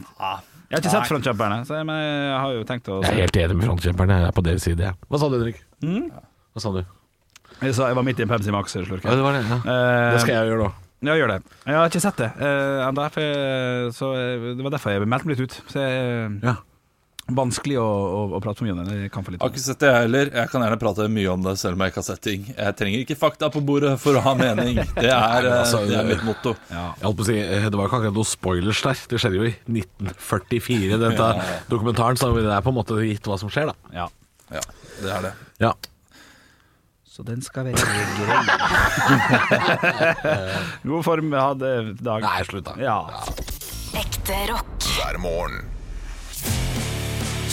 Jeg har ikke sett Frontkjemperne, så jeg, men jeg har jo tenkt å Jeg er helt enig med frontkjemperne. Jeg er på deres side, jeg. Hva sa du, Henrik? Hva sa du? Jeg, sa, jeg var midt i en Pepsi Max-slurk. Ja, det var det. Ja. Eh, Det skal jeg gjøre nå. Ja, gjør det. Jeg har ikke sett det uh, for jeg- så eh, det var derfor jeg meldte meg litt ut. Så jeg, Ja. Vanskelig å, å, å prate mye om det. Jeg kan for litt Jeg har ikke sett det, jeg heller. Jeg kan gjerne prate mye om det, selv om jeg ikke har sett ting. Jeg trenger ikke fakta på bordet for å ha mening. Det er, (laughs) men altså, eh, det er mitt motto. Jeg holdt på å si, eh, Det var ikke akkurat noen spoilers der. Det skjedde jo i 1944, dette (laughs) dokumentaren. Så det er på en måte gitt hva som skjer, da. Ja. Ja, det er det. Ja. Så den skal være grei. (laughs) God form hadde dag. Nei, slutt da. Ja. Ekte rock. hver morgen.